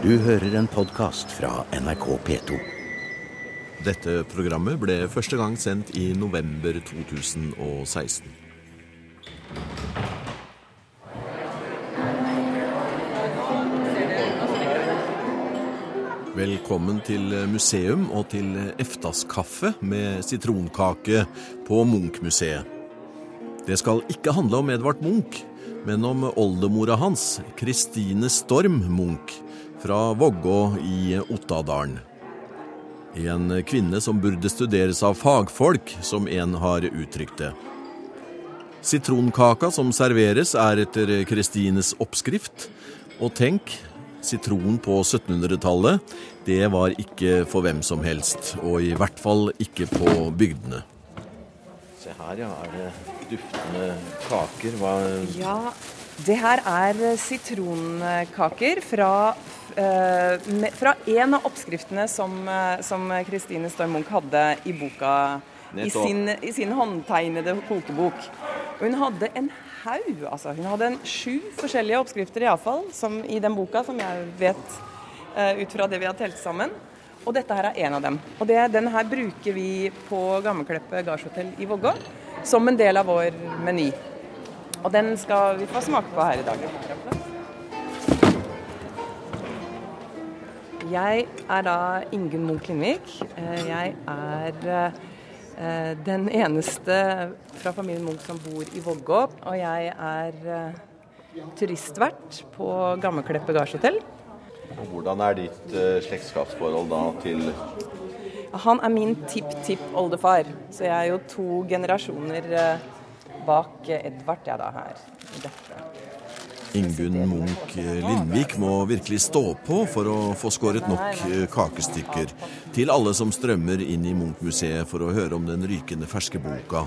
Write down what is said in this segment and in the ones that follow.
Du hører en podkast fra NRK P2. Dette programmet ble første gang sendt i november 2016. Velkommen til museum og til eftaskaffe med sitronkake på Munch-museet. Det skal ikke handle om Edvard Munch, men om oldemora hans, Kristine Storm Munch, fra Vågå i Ottadalen. En kvinne som burde studeres av fagfolk, som en har uttrykt det. Sitronkaka som serveres, er etter Kristines oppskrift. Og tenk, sitron på 1700-tallet, det var ikke for hvem som helst. Og i hvert fall ikke på bygdene. Se her, ja. Er det duftende kaker? Hva Ja, det her er sitronkaker fra, eh, fra en av oppskriftene som eh, Kristine Storm Munch hadde i boka. I sin, I sin håndtegnede kokebok. Hun hadde en haug, altså. Hun hadde en sju forskjellige oppskrifter iallfall i den boka, som jeg vet eh, ut fra det vi har telt sammen. Og dette her er en av dem. Og det, den her bruker vi på Gammelkleppe gardshotell i Vågå som en del av vår meny. Og den skal vi få smake på her i dag. Jeg er da Ingunn Munch Lindvik. Eh, Jeg er eh, den eneste fra familien Munch som bor i Vågå. Og jeg er eh, turistvert på Gammekleppe gardshotell. Hvordan er ditt slektskapsforhold da til Han er min tipp-tipp-oldefar, så jeg er jo to generasjoner bak Edvard, da, her. i dette. Ingunn Munch Lindvik må virkelig stå på for å få skåret nok eh, kakestykker til alle som strømmer inn i Munch-museet for å høre om den rykende ferske boka,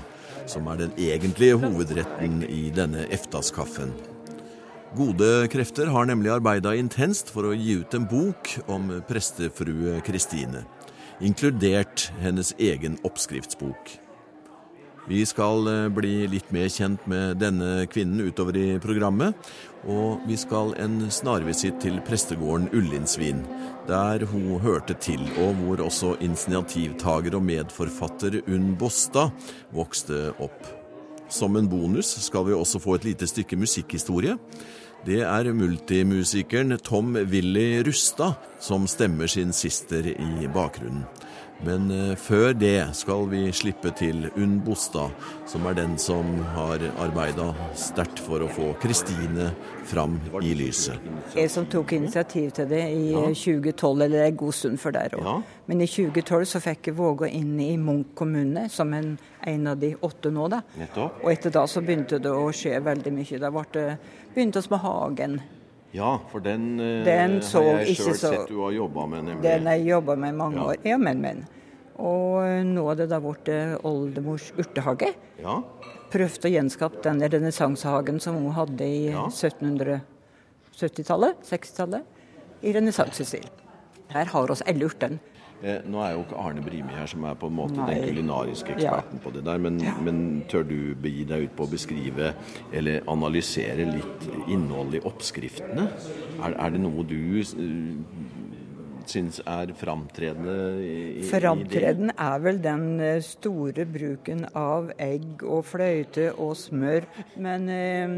som er den egentlige hovedretten i denne eftaskaffen. Gode krefter har nemlig arbeida intenst for å gi ut en bok om prestefrue Kristine, inkludert hennes egen oppskriftsbok. Vi skal eh, bli litt mer kjent med denne kvinnen utover i programmet. Og vi skal en snarvisitt til prestegården Ullinsvin, der hun hørte til, og hvor også initiativtaker og medforfatter Unn Båstad vokste opp. Som en bonus skal vi også få et lite stykke musikkhistorie. Det er multimusikeren Tom Willy Rustad som stemmer sin sister i bakgrunnen. Men eh, før det skal vi slippe til Unn Bostad, som er den som har arbeida sterkt for å få Kristine fram i lyset. Jeg som tok initiativ til det i 2012, eller en god stund før der òg. Ja. Men i 2012 så fikk jeg Våga inn i Munch kommune, som en, en av de åtte nå. da. Nettopp. Og etter da så begynte det å skje veldig mye. Da ble det, begynte oss med Hagen. Ja, for den, eh, Den så har jeg sjøl sett du har jobba med, nemlig. Den har jeg jobba med i mange Ja. år. Ja, men, men. Og nå er det da blitt eh, oldemors urtehage. Ja, Prøvde å gjenskape den renessansehagen som hun hadde i Ja. 1770-tallet, 60-tallet, i renessansestil. Her har oss alle urtene. Eh, Nå er jo ikke Arne Brimi her, som er på en måte Nei. den kulinariske eksperten på det der, men, men tør du begi deg ut på å beskrive eller analysere litt innholdet i oppskriftene? Er, er det noe du synes syns er framtredende i, i, i? Framtreden er vel den eh, store bruken av egg og fløyte og smør. Men eh,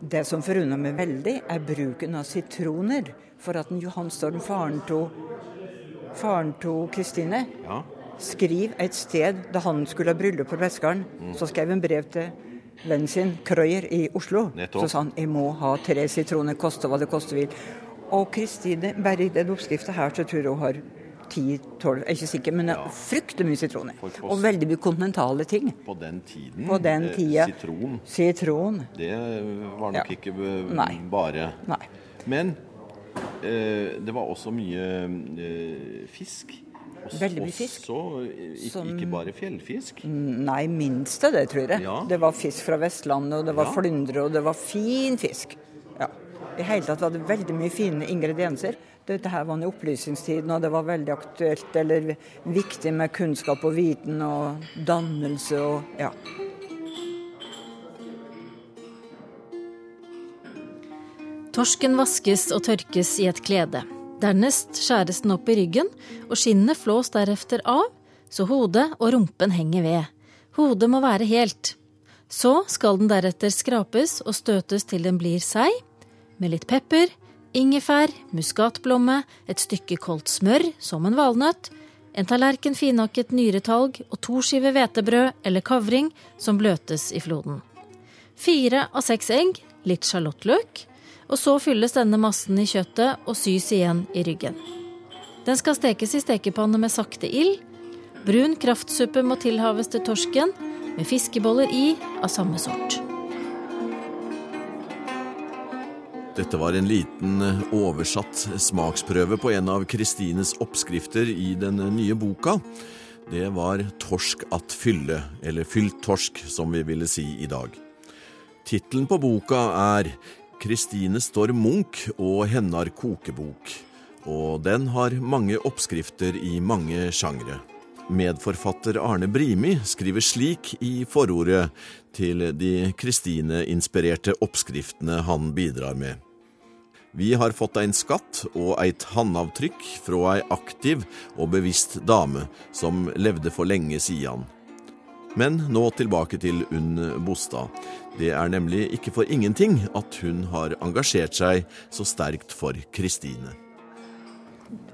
det som forundrer meg veldig, er bruken av sitroner. For at Johan Storm, faren til faren til Kristine, Ja, Skriv et sted da han skulle ha bryllup på Vestgarden, Mm. så skrev han brev til vennen sin, Krøyer, i Oslo. Nettopp. Så sa han jeg må ha tre sitroner, koste hva det koste vil. Og Kristine, bare i den oppskrifta her, så tror jeg hun har 10-12, jeg er ikke sikker, men Ja. fryktelig mye sitroner. Og veldig mye kontinentale ting. på den tiden. På den eh, tida. Sitron, Sitron. det var nok Ja. ikke eh, Nei. bare Nei. Men det var også mye eh, fisk. Også, Veldig mye fisk. Også, eh, ikke, Som- ikke bare fjellfisk. Nei, minst av det, tror jeg. Ja. Det var fisk fra Vestlandet, og det var Ja. flyndre, og det var fin fisk. Ja. I hele tatt var det veldig mye fine ingredienser. Dette her var i opplysningstiden, og det var veldig aktuelt eller viktig med kunnskap og viten og dannelse og ja. Torsken vaskes og tørkes i et klede. Dernest skjæres den opp i ryggen, og skinnet flås deretter av, så hodet og rumpen henger ved. Hodet må være helt. Så skal den deretter skrapes og støtes til den blir seig, med litt pepper, ingefær, muskatblomme, et stykke koldt smør som en valnøtt, en tallerken finhakket nyretalg og to skiver hvetebrød eller kavring som bløtes i floden. Fire av seks egg, litt sjalottløk, og så fylles denne massen i kjøttet og sys igjen i ryggen. Den skal stekes i stekepanne med sakte ild. Brun kraftsuppe må tilhaves til torsken, med fiskeboller i av samme sort. Dette var en liten eh, oversatt smaksprøve på en av Kristines oppskrifter i den nye boka. Det var torsk at fylle, eller fylt torsk, som vi ville si i dag. Tittelen på boka er Kristine Storm Munch og Hennar kokebok, og den har mange oppskrifter i mange sjangre. Medforfatter Arne Brimi skriver slik i forordet til de Kristine-inspirerte oppskriftene han bidrar med. Vi har fått ein skatt og eit handavtrykk fra ei aktiv og bevisst dame som levde for lenge sidan. Men nå tilbake til Unn Bostad. Det er nemlig ikke for ingenting at hun har engasjert seg så sterkt for Kristine.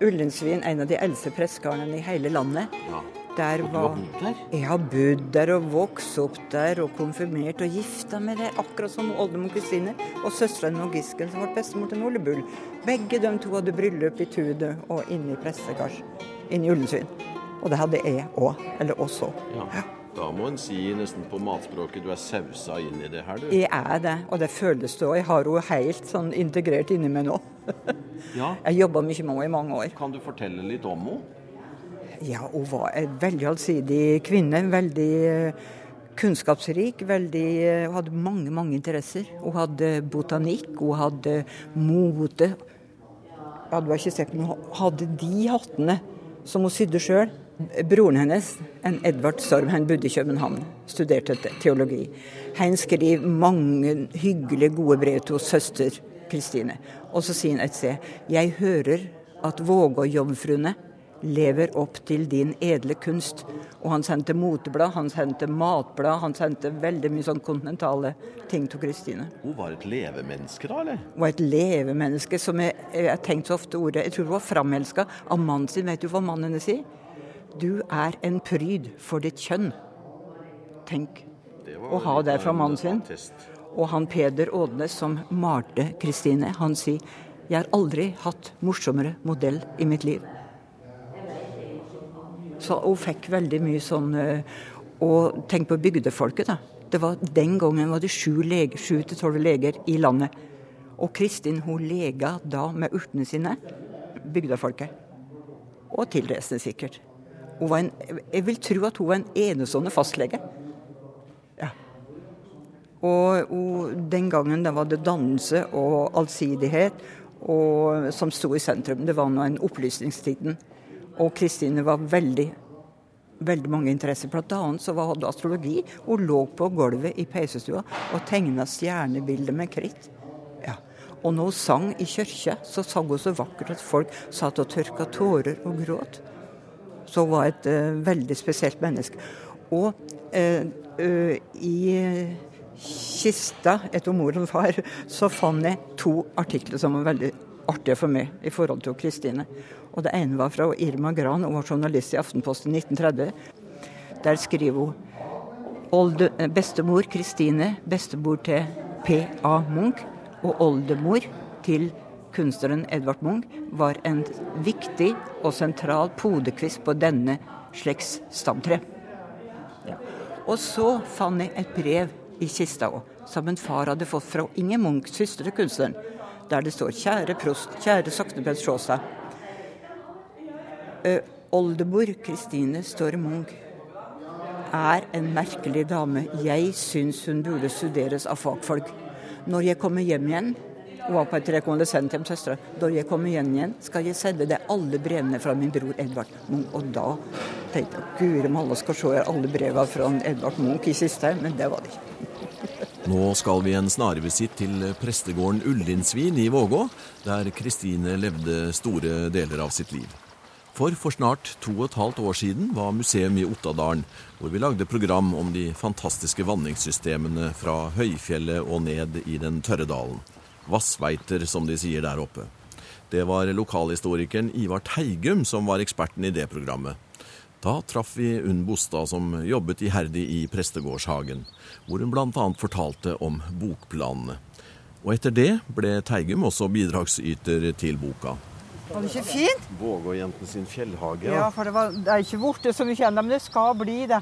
Ullensvin, en av de eldste prestegarnene i hele landet. Ja. Der Og du har var, bodd der? jeg har bodd der og vokst opp der og konfirmert og gifta meg der, akkurat som oldemor Kristine og søsteren og Gisken, som ble bestemor til Ole Bull. Begge de to hadde bryllup i Tude og inne i prestegard inne i Ullensvin. Og det hadde jeg òg. Eller også. Ja. Da må en si nesten på matspråket du er sausa inn i det her, du. Jeg er det, og det føles det òg. Jeg har henne helt sånn integrert inni meg nå. Ja. Jeg jobba mye med henne i mange år. Kan du fortelle litt om henne? Ja, hun var en veldig allsidig kvinne. Veldig eh, kunnskapsrik. Veldig, eh, hun hadde mange, mange interesser. Hun hadde botanikk, hun hadde mote. Ja, du har ikke sett, men hun hadde de hattene som hun sydde sjøl. Broren hennes, en Edvard Sorm, han bodde i København, studerte teologi. Han skrev mange hyggelige, gode brev til søster Kristine. Og så sier han et sted Jeg hører at Vågå-jomfruene lever opp til din edle kunst. Og han sendte moteblad, han sendte matblad, han sendte veldig mye sånn kontinentale ting til Kristine. Hun var et levemenneske, da, eller? Hun var et levemenneske som jeg, jeg har tenkt så ofte ordet Jeg tror hun var framelska av mannen sin. Vet du hva mannen hennes sier? Du er en pryd for ditt kjønn. Tenk å ha det fra mannen sin. Og han Peder Ådnes som malte Kristine, han sier jeg har aldri hatt morsommere modell i mitt liv. Så hun fikk veldig mye sånn eh, Og tenk på bygdefolket, da. Det var, den gangen var det sju til tolv leger i landet. Og Kristin hun lega da med urtene sine, bygdefolket. Og tilreisende, sikkert. En, jeg vil tro at hun var en enestående fastlege. Ja. Og, og den gangen da var det dannelse og allsidighet og, som sto i sentrum. Det var nå en opplysningstiden. Og Kristine var veldig veldig mange interesser. Blant annet så hadde astrologi. Hun lå på gulvet i peisestua og tegna stjernebilder med kritt. Ja. Og når hun sang i kirka, så sang hun så vakkert at folk satt og tørka tårer og gråt. Hun var et eh, veldig spesielt menneske. Og eh, i kista etter mor og far, så fant jeg to artikler som var veldig artige for meg i forhold til Kristine. Og Det ene var fra Irma Gran, hun var journalist i Aftenposten 1930. Der skriver hun bestemor Kristine, bestemor til P.A. Munch, og oldemor til kunstneren Edvard Munch, var en viktig og sentral podekvist på denne slekts stamtre. Ja. Og så fant jeg et brev i kista òg, som en far hadde fått fra Inge Munch, søster til kunstneren, der det står 'Kjære prost, kjære sakteprest Sjåstad'. Eh, oldemor Kristine Storm Munch er en merkelig dame. Jeg syns hun burde studeres av fagfolk. Når jeg kommer hjem igjen, hun var på et rekonvalessenthjem, søstera. Da jeg kommer hjem igjen, skal jeg sende deg alle brevene fra min bror Edvard Munch. Og da tenkte jeg guri malla skal se alle brevene fra Edvard Munch i siste, men det var det ikke. Nå skal vi en snarvisitt til prestegården Ullinsvin i Vågå, der Kristine levde store deler av sitt liv. For for snart to og et halvt år siden var museum i Ottadalen, hvor vi lagde program om de fantastiske vanningssystemene fra høyfjellet og ned i den tørre dalen. Vassveiter, som de sier der oppe. Det var lokalhistorikeren Ivar Teigum som var eksperten i det programmet. Da traff vi Unn Bostad, som jobbet iherdig i Prestegårdshagen, hvor hun bl.a. fortalte om bokplanene. Og etter det ble Teigum også bidragsyter til boka. Var det ikke fint? Vågåjenten sin fjellhage. Ja, for det, var, det er ikke borte så mye ennå, men det skal bli det.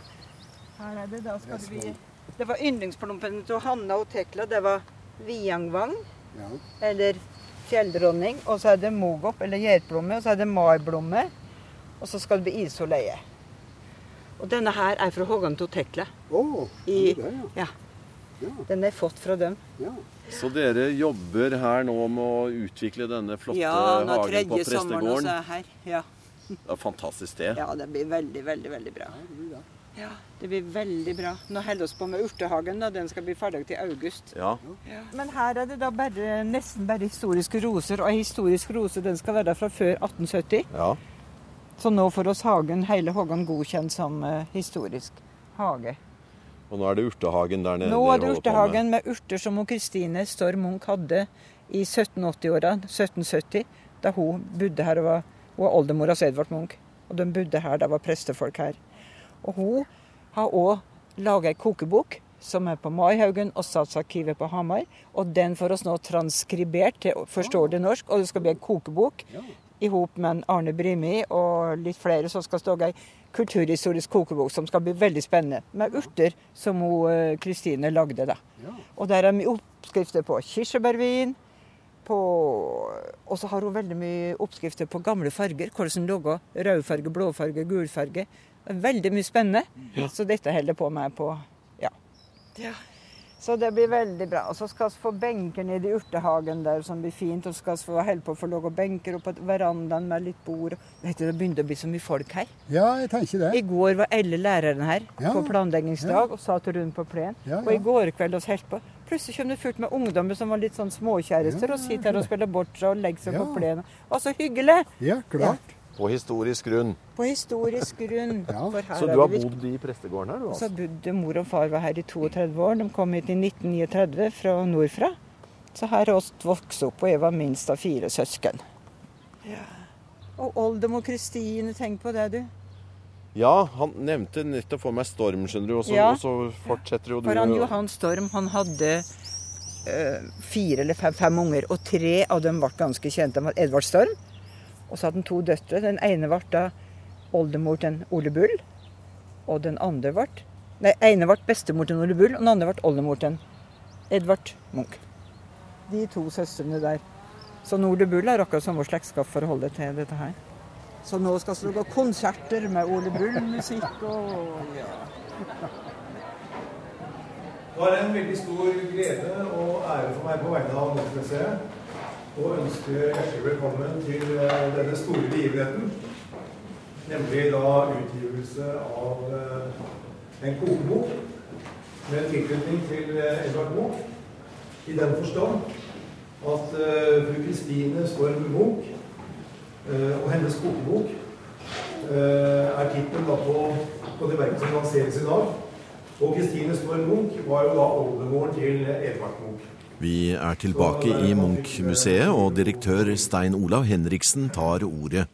Her er det, da skal det bli Det var yndlingsplompen til Hanna og Tekla. Det var Viangvang, eller fjelldronning. Og så er det mogop, eller gjærplomme. Og så er det maiblomme. Og så skal det bli isoleie. Og denne her er fra Hågan til Tekla. Å, I, det, ja. ja. Den er fått fra dem. ja. Så dere jobber her nå med å utvikle denne flotte Ja, nå hagen på tredje sommeren også er her. Ja. Det er et fantastisk sted. ja, det blir veldig, veldig, veldig bra. Ja, det blir veldig bra. Nå holder vi på med urtehagen. da. Den skal bli ferdig til august. Ja. Men her er det da bare, nesten bare historiske roser. Og en historisk rose den skal være fra før 1870. ja. Så nå får oss hagen, hele Hågan godkjent som uh, historisk hage. Og nå er det urtehagen der nede Nå er det urtehagen med. med urter som Kristine Storm Munch hadde i 1780-åra, 1770, da hun bodde her og var, var oldemora til Edvard Munch. Og de bodde her, da var prestefolk her. Og hun har òg laga ei kokebok som er på Maihaugen og Statsarkivet på Hamar. Og den får oss nå transkribert til forståelig norsk, og det skal bli en kokebok i hop med Arne Brimi og litt flere som skal stå ei kulturhistorisk kokebok som skal bli veldig spennende. Med urter som eh, Kristine lagde. da. Og der er mye oppskrifter på kirsebærvin. Og så har hun veldig mye oppskrifter på gamle farger. Hvordan lage rødfarge, blåfarge, gulfarge. Veldig mye spennende. Så dette holder på med på ja. Så det blir veldig bra. Og så skal vi få benker nede i urtehagen der som blir fint. Og så skal vi holde på å få lage benker opp på verandaen med litt bord. Vet du, Det begynte å bli så mye folk her. ja, jeg tenker det. I går var alle lærerne her Ja. på planleggingsdag og satt rundt på plen. Ja, Og i går kveld oss helt på. Plutselig kom det fullt med ungdommer som var litt sånn småkjærester og sitter her og spiller boccia og legger seg på Ja. plenen. Og så hyggelig! Ja, klart. På historisk grunn. På historisk grunn. Ja. For her Så du har bodd i prestegården her, du? Så altså? bodde mor og far var her i 32 år. De kom hit i 1939 fra nordfra. Så her har vi vokst opp, og jeg var minst av fire søsken. Ja. Og oldemor Kristine, tenk på det, du. Ja, han nevnte nettopp for meg Storm, skjønner du. Og så, Ja. og så fortsetter jo du For han Johan Storm han hadde øh, fire eller fem, fem unger, og tre av dem ble ganske kjente. Han var Edvard Storm, og så hadde han to døtre. Den ene ble da oldemor til Ole Bull, og den andre ble Nei, ene ble bestemor til Ole Bull, og den andre ble oldemor til Edvard Munch. De to søstrene der. Så Ole Bull er akkurat samme holde til dette her. Så nå skal vi lage konserter med Ole Bull-musikk og ja. Det var en veldig stor glede og ære for meg på vegne av Munchmuseet å ønske hjertelig velkommen til eh, denne store begivenheten. Nemlig da utgivelse av eh, en kokebok med tilknytning til eh, Edvard Munch. I den forstand at fru Kristine Storm Munch og hennes kokebok er tittelen på, på det verket som lanseres i dag. Og Kristine Storm Munch var jo da oldemoren til Edvard Munch. Vi er tilbake i Munch-museet, og direktør Stein Olav Henriksen tar ordet.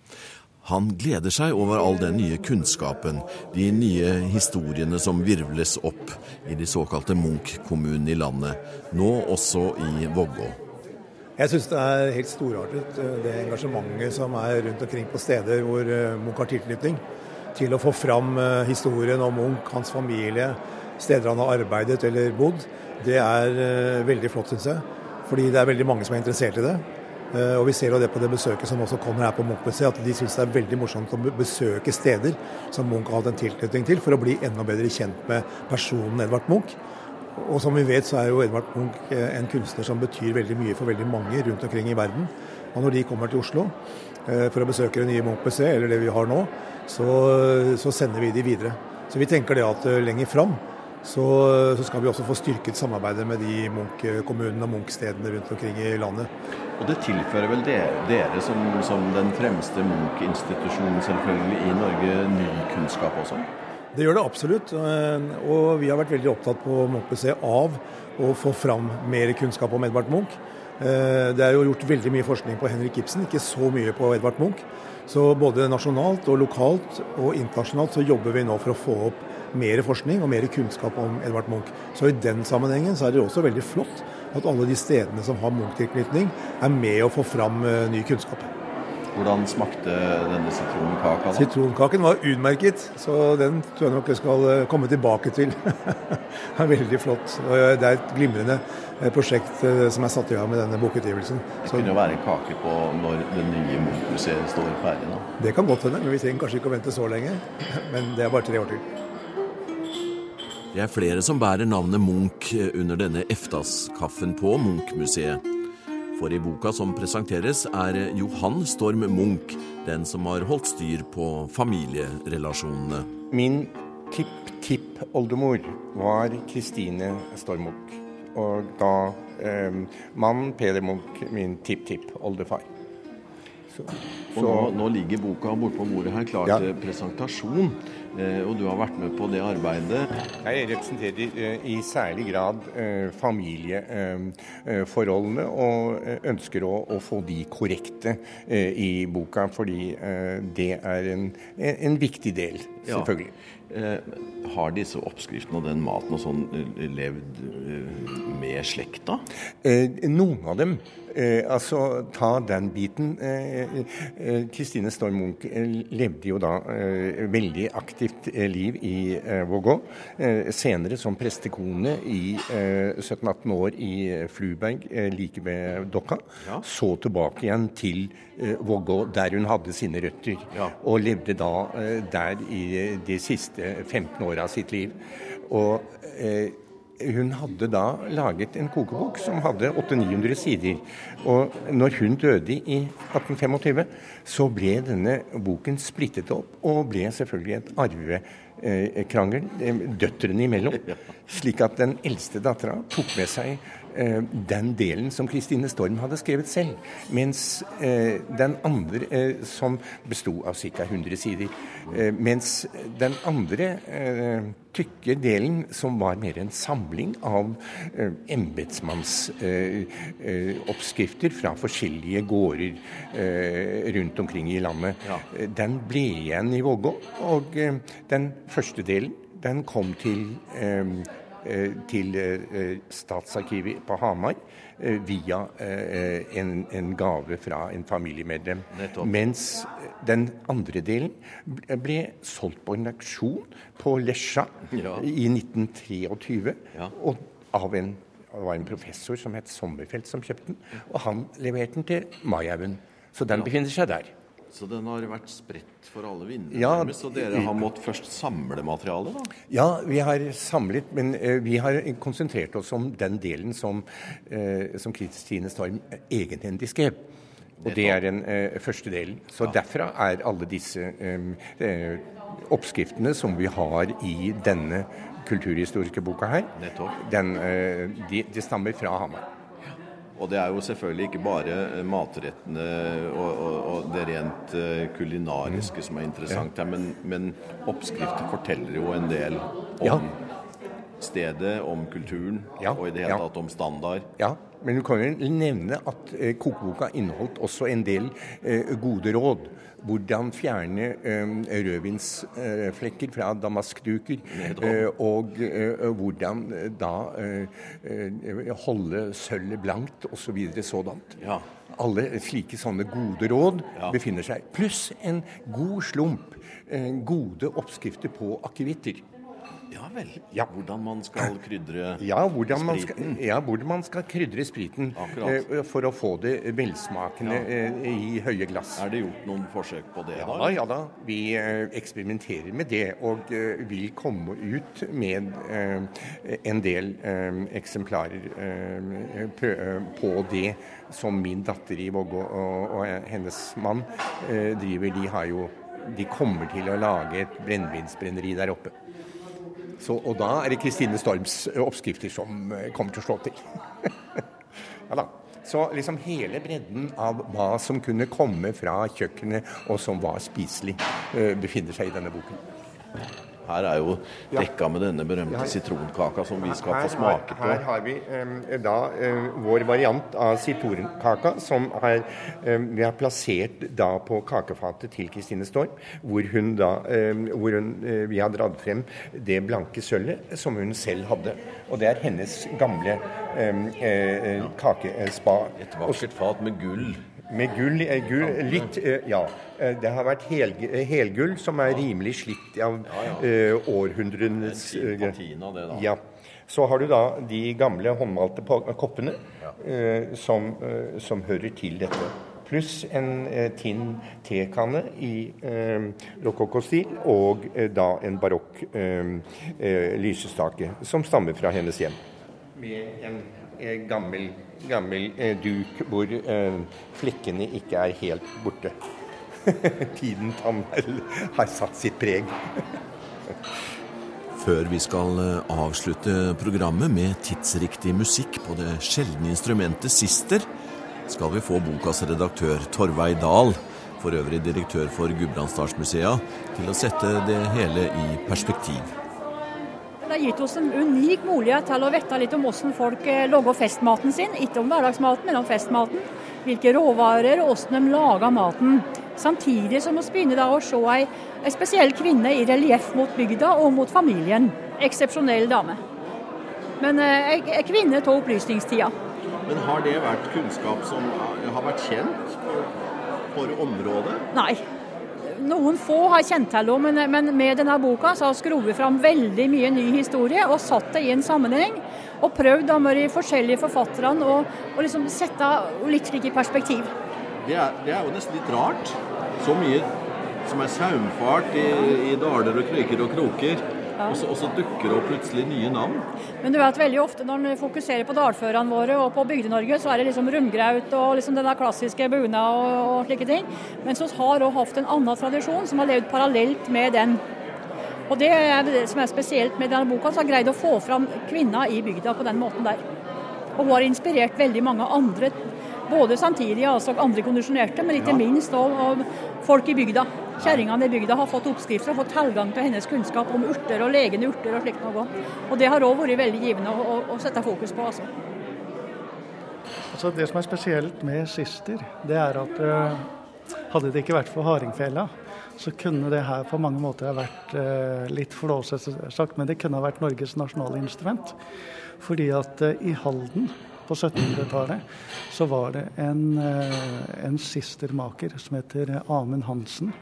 Han gleder seg over all den nye kunnskapen, de nye historiene som virvles opp i de såkalte Munch-kommunene i landet, nå også i Vågå. Jeg syns det er helt storartet eh, det engasjementet som er rundt omkring på steder hvor eh, Munch har tilknytning, til å få fram eh, historien om Munch, hans familie, steder han har arbeidet eller bodd. Det er eh, veldig flott, syns jeg. Fordi det er veldig mange som er interessert i det. Eh, Og vi ser jo det på det besøket som også kommer her på Munch-museet, at de syns det er veldig morsomt å besøke steder som Munch har hatt en tilknytning til, for å bli enda bedre kjent med personen Edvard Munch. Og som vi vet så er jo Edvard Munch eh, en kunstner som betyr veldig mye for veldig mange rundt omkring i verden. Og når de kommer til Oslo for å besøke det nye Munch-museet, eller det vi har nå, så, så sender vi de videre. Så vi tenker det at lenger fram så, så, skal vi også få styrket samarbeidet med de Munch-kommunene og Munch-stedene rundt omkring i landet. Og det tilfører vel dere, dere som, som, den fremste Munch-institusjonen selvfølgelig i Norge, ny kunnskap også? Det gjør det absolutt. Eh, og vi har vært veldig opptatt på Munch-museet av å få fram mer kunnskap om Edvard Munch. Eh, det er jo gjort veldig mye forskning på Henrik Ibsen, ikke så mye på Edvard Munch. Så både nasjonalt og lokalt og internasjonalt så jobber vi nå for å få opp mer forskning og mer kunnskap om Edvard Munch. Så i den sammenhengen så er det også veldig flott at alle de stedene som har Munch-tilknytning, er med å få fram uh, ny kunnskap. Hvordan smakte denne sitronkaka? da? Sitronkaken var utmerket, så den tror jeg nok jeg skal uh, komme tilbake til. det er veldig flott. Det er et glimrende prosjekt som er satt i gang med denne bokutgivelsen. Det kunne jo være en kake på når det nye Munch-museet står ferdig nå? Det kan godt hende, men vi trenger kanskje ikke å vente så lenge. Men det er bare tre år til. Det er flere som bærer navnet Munch under denne Eftas-kaffen på Munch-museet. For i boka som presenteres, er Johan Storm Munch den som har holdt styr på familierelasjonene. Min tipp-tipp-oldemor var Kristine Storm Munch. Og da eh, mannen Peder Munch min tipp-tipp-oldefar. Og nå, nå, ligger boka bortpå bordet her klar ja. til presentasjon. Eh, og du har vært med på det arbeidet? Jeg representerer eh, i særlig grad eh, familieforholdene, og ønsker å, å, få de korrekte i boka. Fordi det er en, en viktig del, selvfølgelig. Ja. Har disse oppskriftene og den maten og sånn levd med slekta? Noen av dem Eh, altså, ta den biten. Kristine eh, eh, Storm Munch eh, levde jo da eh, veldig aktivt eh, liv i Vågå. senere som prestekone i 17-18 år i Fluberg like ved Dokka. Ja. Så tilbake igjen til Vågå, der hun hadde sine røtter. Ja. Og levde da der i de siste 15 åra av sitt liv. Og hun hadde da laget en kokebok som hadde 800-900 sider. Og når hun døde i 1825, så ble denne boken splittet opp, og ble selvfølgelig et arvekrangel eh, døtrene imellom. Slik at den eldste dattera tok med seg eh, den delen som Kristine Storm hadde skrevet selv. Mens eh, den andre, eh, som besto av ca. 100 sider, eh, mens den andre eh, tykke delen, som var mer en samling av eh, embetsmannsoppskrifter eh, fra forskjellige gårder eh, rundt omkring i landet, ja. den ble igjen i Vågå. Og eh, den første delen den kom til eh, Eh, til eh, Statsarkivet på Hamar eh, via en, en gave fra en familiemedlem. Nettopp. Mens den andre delen ble solgt på en auksjon på Lesja ja. i 1923. Ja. og av en det var en professor som het Sommerfelt som kjøpte den, og han leverte den til Maihaugen. Så den befinner seg der. Så den har vært spredt for alle vinder, ja, så dere har måttet først samle materialet? da? Ja, vi har samlet, men uh, vi har konsentrert oss om den delen som, uh, som Kristine Storm egenhendig skrev. Og det er den uh, første delen. Så derfra er alle disse oppskriftene som vi har i denne kulturhistoriske boka her, den, de, de stammer fra Hamar. Og det er jo selvfølgelig ikke bare eh, matrettene og, og, og det rent eh, kulinariske som er interessant her, men, men oppskrifter forteller jo en del om ja. Stedet, om kulturen ja. og i det hele tatt om standard. Ja, men du kan jo nevne at eh, kokeboka inneholdt også en del eh, gode råd. Hvordan fjerne eh, rødvinsflekker fra damaskduker. Eh, og eh, hvordan eh, da holde sølvet blankt osv. Så videre, sådant. Ja. Alle slike sånne gode råd ja. befinner seg. Pluss en god slump gode oppskrifter på akevitter. Ja vel. Ja. Hvordan man skal krydre ja, hvordan spriten? Man skal, ja, hvordan man skal krydre spriten eh, for å få det velsmakende ja. eh, i høye glass. Er det gjort noen forsøk på det? Ja da, ja da. Vi eh, eksperimenterer med det, og eh, vil komme ut med eh, en del eh, eksemplarer på det som min datter i Vågå og, og, hennes mann driver. De, har jo, de kommer til å lage et brennevinsbrenneri der oppe. Så, og da er det Kristine Storms oppskrifter som kommer til å slå til. ja da. Så liksom hele bredden av hva som kunne komme fra kjøkkenet og som var spiselig, befinner seg i denne boken. Her er jo dekka med denne berømte sitronkaka som vi skal få smake på. Her har vi um, da um, vår variant av sitronkaka, som er, um, vi har plassert da på kakefatet til Kristine Storm. Hvor, hun da, hvor hun, uh, vi har dratt frem det blanke sølvet som hun selv hadde. Og det er hennes gamle uh, kakespa. Et vakkert fat med gull. Med gull, gull litt, ja. Eh, det har vært hel, helgull, som er rimelig slitt av århundrenes ja. Så har du da de gamle håndmalte koppene som, som, hører til dette. Pluss en tinn tekanne i uh, rokokkostil, og da en barokk lysestake som stammer fra hennes hjem. Med en gammel, gammel duk hvor flekkene ikke er helt borte. Tiden har satt sitt preg. Før vi skal eh, avslutte programmet med tidsriktig musikk på det sjeldne instrumentet sister, skal vi få bokas redaktør Torveig Dahl, for øvrig direktør for Gudbrandsdalsmusea, til å sette det hele i perspektiv. Det har gitt oss en unik mulighet til å vite litt om hvordan folk eh, lager festmaten sin. Ikke om hverdagsmaten, men om festmaten. Hvilke råvarer og hvordan de lager maten. Samtidig som vi begynner å se ei, ei spesiell kvinne i relieff mot bygda og mot familien. Eksepsjonell dame. Men ei, eh, ei kvinne av opplysningstida. Men har det vært kunnskap som har vært kjent for, for området? Nei. Noen få har kjent til henne, men, med denne boka så har vi skrevet fram veldig mye ny historie og satt det i en sammenheng. Og prøvd med de forskjellige forfatterne å liksom sette litt slik i perspektiv det er, det er, jo nesten litt rart. Så mye som er saumfart i, i daler og kryker og kroker. Og, så, og, så, dukker det opp plutselig nye navn. Men du vet veldig ofte når en fokuserer på dalførene våre og på Bygde-Norge, så er det liksom rundgraut og liksom den klassiske buna og, og, slike ting. Men så har òg hatt en annen tradisjon som har levd parallelt med den. Og det er det som er spesielt med denne boka, som har greid å få fram kvinner i bygda på den måten der. Og hun har inspirert veldig mange andre både samtidig altså andre kondisjonerte, men ikke ja. minst av folk i bygda. Kjerringene i bygda har fått oppskrifter og fått tilgang til hennes kunnskap om urter og legende urter og slikt noe. Og det har òg vært veldig givende å, å, å, sette fokus på. Altså. altså. Det som er spesielt med Sister, det er at uh, hadde det ikke vært for hardingfela, så kunne det her på mange måter ha vært eh, litt flåsete sagt, men det kunne ha vært Norges nasjonale instrument. Fordi at eh, i Halden på 1700-tallet så var det en, eh, en sistermaker som heter Amund Hansen.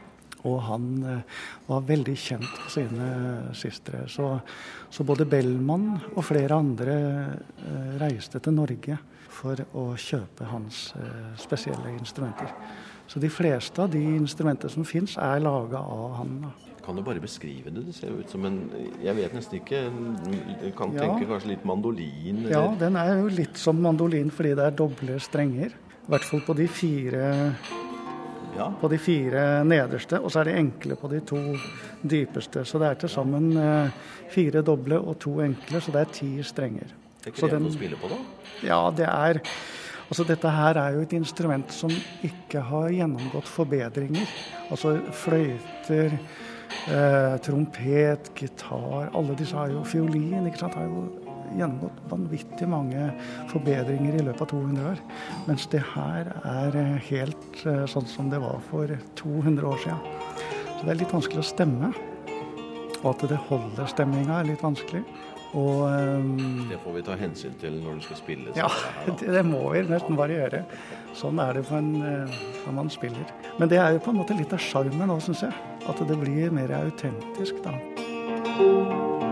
Og han eh, var veldig kjent for sine sistere. Så, så, både Bellman og flere andre eh, reiste til Norge for å kjøpe hans spesielle instrumenter. Så de fleste av de instrumentene som fins, er laga av han. da. Kan du bare beskrive det? Det ser jo ut som en Jeg vet nesten ikke Du kan ja. tenke kanskje litt mandolin? Eller? Ja, den er jo litt som mandolin fordi det er doble strenger. I hvert fall på de fire ja. på de fire nederste, og så er de enkle på de to dypeste. Så det er til sammen eh, fire doble og to enkle, så det er ti strenger. Det er krevende å spille på, da? Ja, det er Altså Dette her er jo et instrument som ikke har gjennomgått forbedringer. Altså fløyter, Eh, trompet, gitar Alle disse har jo fiolin. ikke sant, har jo gjennomgått vanvittig mange forbedringer i løpet av 200 år. Mens det her er eh, helt eh, sånn som det var for 200 år siden. Så det er litt vanskelig å stemme. Og at det holder stemninga er litt vanskelig. Og, um, det får vi ta hensyn til når du skal spille? Ja, det, det, må vi nesten bare gjøre. Sånn er det en, når man spiller. Men det er jo på en måte litt av sjarmen òg, syns jeg. At det blir mer autentisk, da.